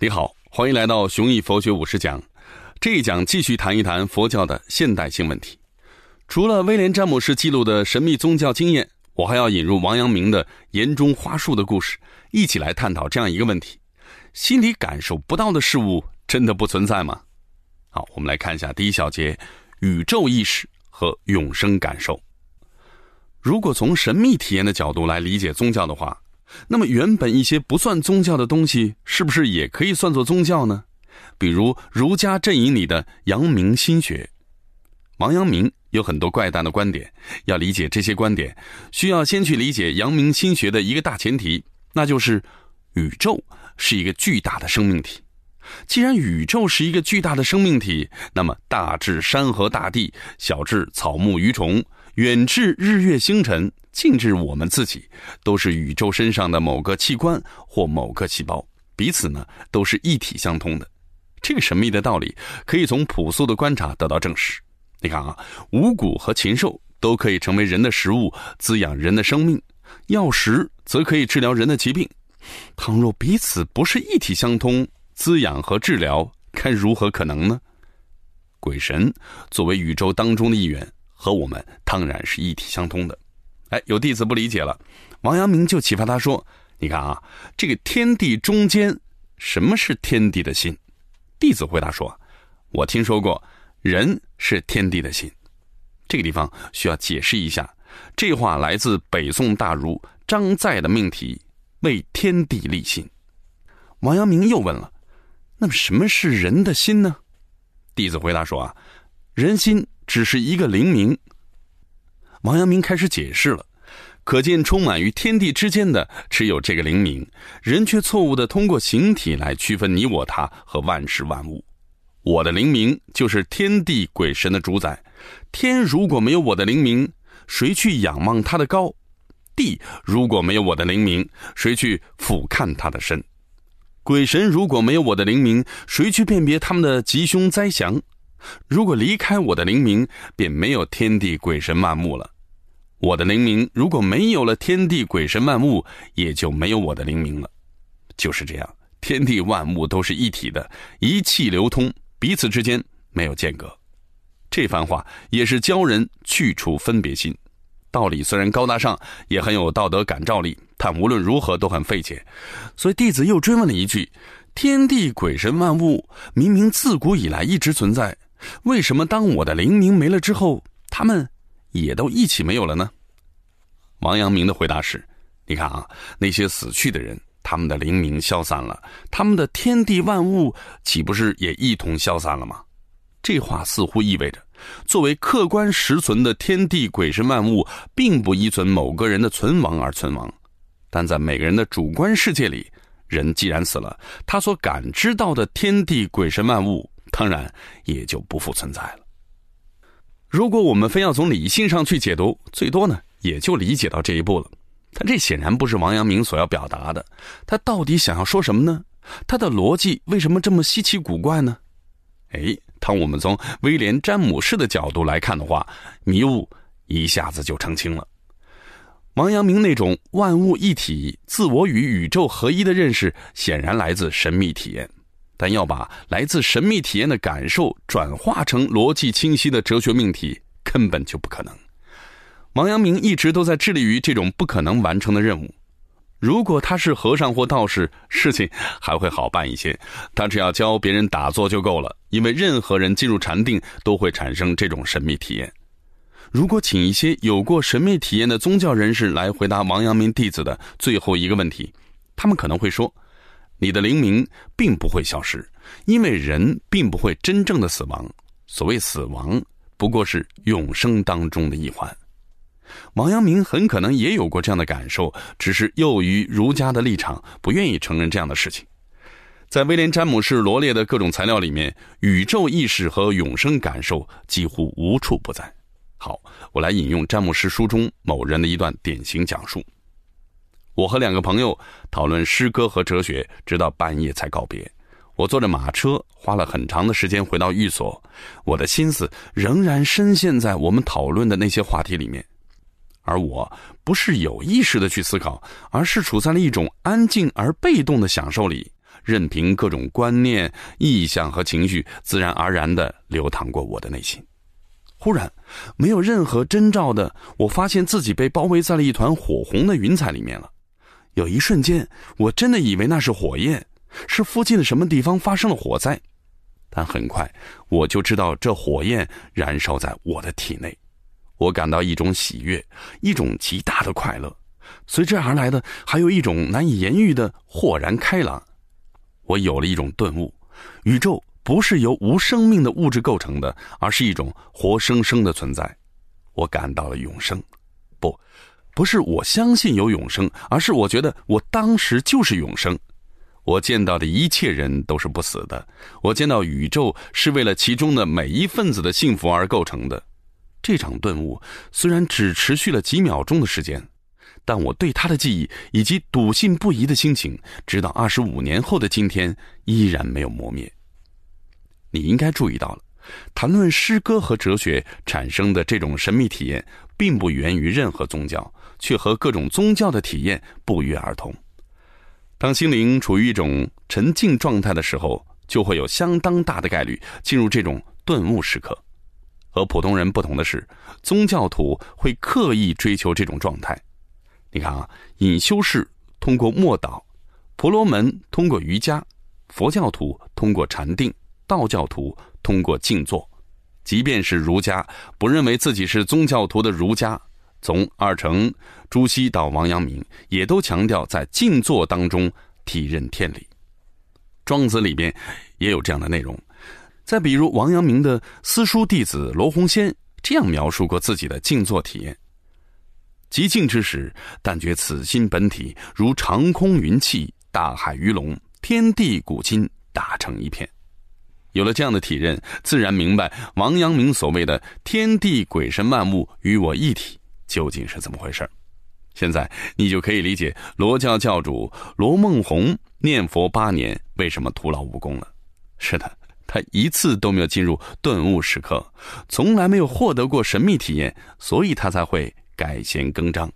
你好，欢迎来到雄毅佛学五十讲。这一讲继续谈一谈佛教的现代性问题。除了威廉詹姆士记录的神秘宗教经验，我还要引入王阳明的岩中花树的故事，一起来探讨这样一个问题：心里感受不到的事物，真的不存在吗？好，我们来看一下第一小节：宇宙意识和永生感受。如果从神秘体验的角度来理解宗教的话，那么，原本一些不算宗教的东西，是不是也可以算作宗教呢？比如儒家阵营里的阳明心学，王阳明有很多怪诞的观点。要理解这些观点，需要先去理解阳明心学的一个大前提，那就是宇宙是一个巨大的生命体。既然宇宙是一个巨大的生命体，那么大至山河大地，小至草木鱼虫，远至日月星辰。近至我们自己，都是宇宙身上的某个器官或某个细胞，彼此呢都是一体相通的。这个神秘的道理可以从朴素的观察得到证实。你看啊，五谷和禽兽都可以成为人的食物，滋养人的生命；药食则可以治疗人的疾病。倘若彼此不是一体相通，滋养和治疗该如何可能呢？鬼神作为宇宙当中的一员，和我们当然是一体相通的。哎，有弟子不理解了，王阳明就启发他说：“你看啊，这个天地中间，什么是天地的心？”弟子回答说：“我听说过，人是天地的心。”这个地方需要解释一下，这话来自北宋大儒张载的命题“为天地立心”。王阳明又问了：“那么什么是人的心呢？”弟子回答说：“啊，人心只是一个灵明。”王阳明开始解释了，可见充满于天地之间的只有这个灵明，人却错误的通过形体来区分你我他和万事万物。我的灵明就是天地鬼神的主宰，天如果没有我的灵明，谁去仰望他的高？地如果没有我的灵明，谁去俯瞰他的深？鬼神如果没有我的灵明，谁去辨别他们的吉凶灾祥？如果离开我的灵明，便没有天地鬼神万物了。我的灵明如果没有了天地鬼神万物，也就没有我的灵明了。就是这样，天地万物都是一体的，一气流通，彼此之间没有间隔。这番话也是教人去除分别心。道理虽然高大上，也很有道德感召力，但无论如何都很费解。所以弟子又追问了一句：天地鬼神万物明明自古以来一直存在。为什么当我的灵明没了之后，他们也都一起没有了呢？王阳明的回答是：你看啊，那些死去的人，他们的灵明消散了，他们的天地万物岂不是也一同消散了吗？这话似乎意味着，作为客观实存的天地鬼神万物，并不依存某个人的存亡而存亡，但在每个人的主观世界里，人既然死了，他所感知到的天地鬼神万物。当然也就不复存在了。如果我们非要从理性上去解读，最多呢也就理解到这一步了。但这显然不是王阳明所要表达的。他到底想要说什么呢？他的逻辑为什么这么稀奇古怪呢？哎，当我们从威廉詹姆士的角度来看的话，迷雾一下子就澄清了。王阳明那种万物一体、自我与宇宙合一的认识，显然来自神秘体验。但要把来自神秘体验的感受转化成逻辑清晰的哲学命题，根本就不可能。王阳明一直都在致力于这种不可能完成的任务。如果他是和尚或道士，事情还会好办一些，他只要教别人打坐就够了。因为任何人进入禅定都会产生这种神秘体验。如果请一些有过神秘体验的宗教人士来回答王阳明弟子的最后一个问题，他们可能会说。你的灵明并不会消失，因为人并不会真正的死亡。所谓死亡，不过是永生当中的一环。王阳明很可能也有过这样的感受，只是囿于儒家的立场，不愿意承认这样的事情。在威廉·詹姆士罗列的各种材料里面，宇宙意识和永生感受几乎无处不在。好，我来引用詹姆士书中某人的一段典型讲述。我和两个朋友讨论诗歌和哲学，直到半夜才告别。我坐着马车，花了很长的时间回到寓所，我的心思仍然深陷在我们讨论的那些话题里面。而我不是有意识的去思考，而是处在了一种安静而被动的享受里，任凭各种观念、意象和情绪自然而然的流淌过我的内心。忽然，没有任何征兆的，我发现自己被包围在了一团火红的云彩里面了。有一瞬间，我真的以为那是火焰，是附近的什么地方发生了火灾。但很快，我就知道这火焰燃烧在我的体内。我感到一种喜悦，一种极大的快乐，随之而来的还有一种难以言喻的豁然开朗。我有了一种顿悟：宇宙不是由无生命的物质构成的，而是一种活生生的存在。我感到了永生，不，不是我相信有永生，而是我觉得我当时就是永生。我见到的一切人都是不死的，我见到宇宙是为了其中的每一份子的幸福而构成的。这场顿悟虽然只持续了几秒钟的时间，但我对他的记忆以及笃信不疑的心情，直到二十五年后的今天依然没有磨灭。你应该注意到了，谈论诗歌和哲学产生的这种神秘体验，并不源于任何宗教，却和各种宗教的体验不约而同。当心灵处于一种沉静状态的时候，就会有相当大的概率进入这种顿悟时刻。和普通人不同的是，宗教徒会刻意追求这种状态。你看啊，隐修士通过默祷，婆罗门通过瑜伽，佛教徒通过禅定，道教徒通过静坐。即便是儒家，不认为自己是宗教徒的儒家，从二程、朱熹到王阳明，也都强调在静坐当中体认天理。庄子里边也有这样的内容。再比如王阳明的私书弟子罗洪先这样描述过自己的静坐体验：极静之时，但觉此心本体如长空云气，大海鱼龙，天地古今打成一片。有了这样的体认，自然明白王阳明所谓的“天地鬼神万物与我一体”究竟是怎么回事现在你就可以理解罗教教主罗梦红念佛八年为什么徒劳无功了。是的。他一次都没有进入顿悟时刻，从来没有获得过神秘体验，所以他才会改弦更张。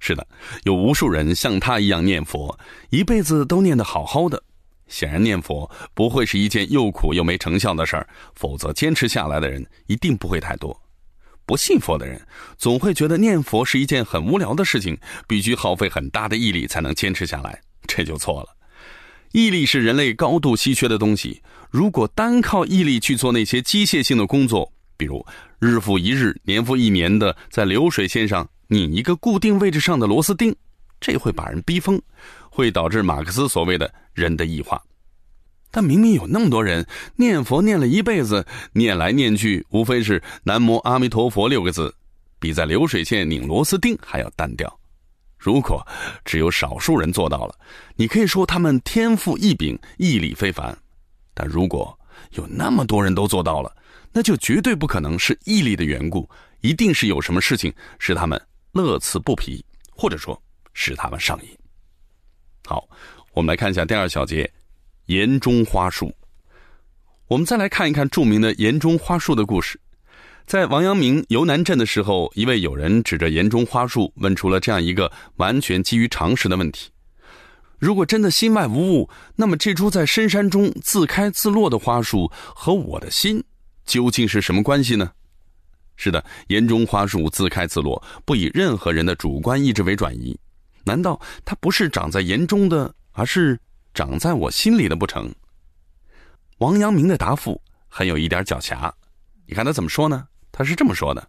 是的，有无数人像他一样念佛，一辈子都念得好好的。显然，念佛不会是一件又苦又没成效的事儿，否则坚持下来的人一定不会太多。不信佛的人总会觉得念佛是一件很无聊的事情，必须耗费很大的毅力才能坚持下来，这就错了。毅力是人类高度稀缺的东西。如果单靠毅力去做那些机械性的工作，比如日复一日、年复一年的在流水线上拧一个固定位置上的螺丝钉，这会把人逼疯，会导致马克思所谓的人的异化。但明明有那么多人念佛念了一辈子，念来念去无非是“南无阿弥陀佛”六个字，比在流水线拧螺丝钉还要单调。如果只有少数人做到了，你可以说他们天赋异禀、毅力非凡；但如果有那么多人都做到了，那就绝对不可能是毅力的缘故，一定是有什么事情使他们乐此不疲，或者说使他们上瘾。好，我们来看一下第二小节“岩中花树”。我们再来看一看著名的“岩中花树”的故事。在王阳明游南镇的时候，一位友人指着岩中花树问出了这样一个完全基于常识的问题：如果真的心外无物，那么这株在深山中自开自落的花树和我的心究竟是什么关系呢？是的，岩中花树自开自落，不以任何人的主观意志为转移。难道它不是长在岩中的，而是长在我心里的不成？王阳明的答复很有一点狡黠，你看他怎么说呢？他是这么说的：“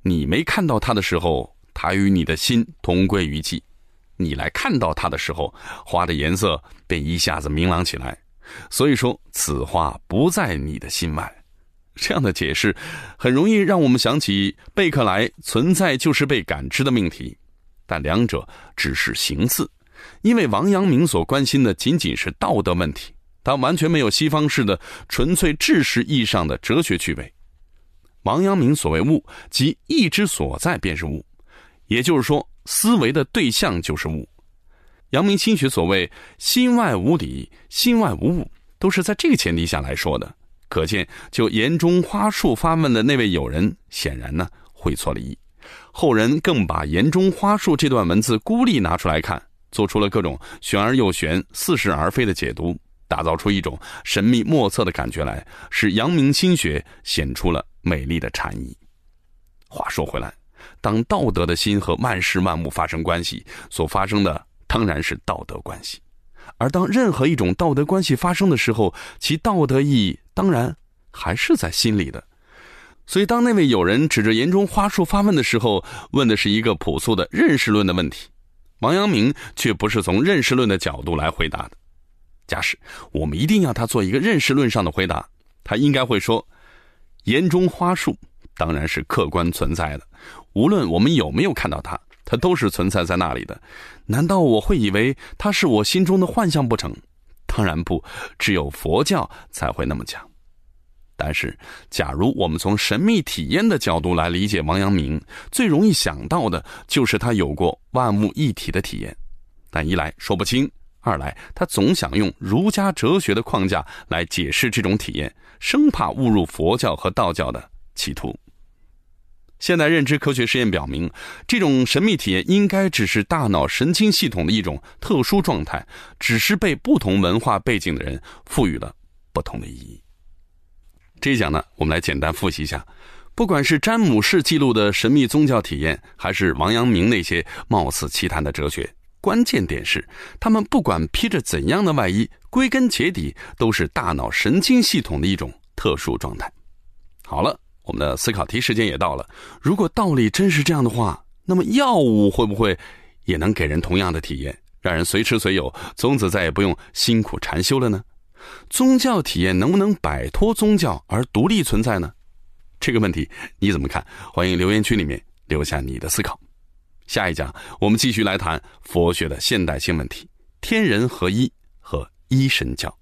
你没看到他的时候，他与你的心同归于尽；你来看到他的时候，花的颜色便一下子明朗起来。所以说，此花不在你的心外。”这样的解释很容易让我们想起贝克莱“存在就是被感知”的命题，但两者只是形似，因为王阳明所关心的仅仅是道德问题，他完全没有西方式的纯粹知识意义上的哲学趣味。王阳明所谓物，即意之所在便是物，也就是说，思维的对象就是物。阳明心学所谓“心外无理，心外无物”，都是在这个前提下来说的。可见，就言中花树发问的那位友人，显然呢会错了意。后人更把言中花树这段文字孤立拿出来看，做出了各种玄而又玄、似是而非的解读，打造出一种神秘莫测的感觉来，使阳明心学显出了美丽的禅意。话说回来，当道德的心和万事万物发生关系，所发生的当然是道德关系；而当任何一种道德关系发生的时候，其道德意义当然还是在心里的。所以，当那位友人指着岩中花树发问的时候，问的是一个朴素的认识论的问题，王阳明却不是从认识论的角度来回答的。假使我们一定要他做一个认识论上的回答，他应该会说：“岩中花树当然是客观存在的，无论我们有没有看到它，它都是存在在那里的。难道我会以为它是我心中的幻象不成？当然不，只有佛教才会那么讲。”但是，假如我们从神秘体验的角度来理解王阳明，最容易想到的就是他有过万物一体的体验。但一来说不清，二来他总想用儒家哲学的框架来解释这种体验，生怕误入佛教和道教的歧途。现代认知科学实验表明，这种神秘体验应该只是大脑神经系统的一种特殊状态，只是被不同文化背景的人赋予了不同的意义。这一讲呢，我们来简单复习一下。不管是詹姆士记录的神秘宗教体验，还是王阳明那些貌似奇谈的哲学，关键点是，他们不管披着怎样的外衣，归根结底都是大脑神经系统的一种特殊状态。好了，我们的思考题时间也到了。如果道理真是这样的话，那么药物会不会也能给人同样的体验，让人随吃随有，从此再也不用辛苦禅修了呢？宗教体验能不能摆脱宗教而独立存在呢？这个问题你怎么看？欢迎留言区里面留下你的思考。下一讲我们继续来谈佛学的现代性问题：天人合一和一神教。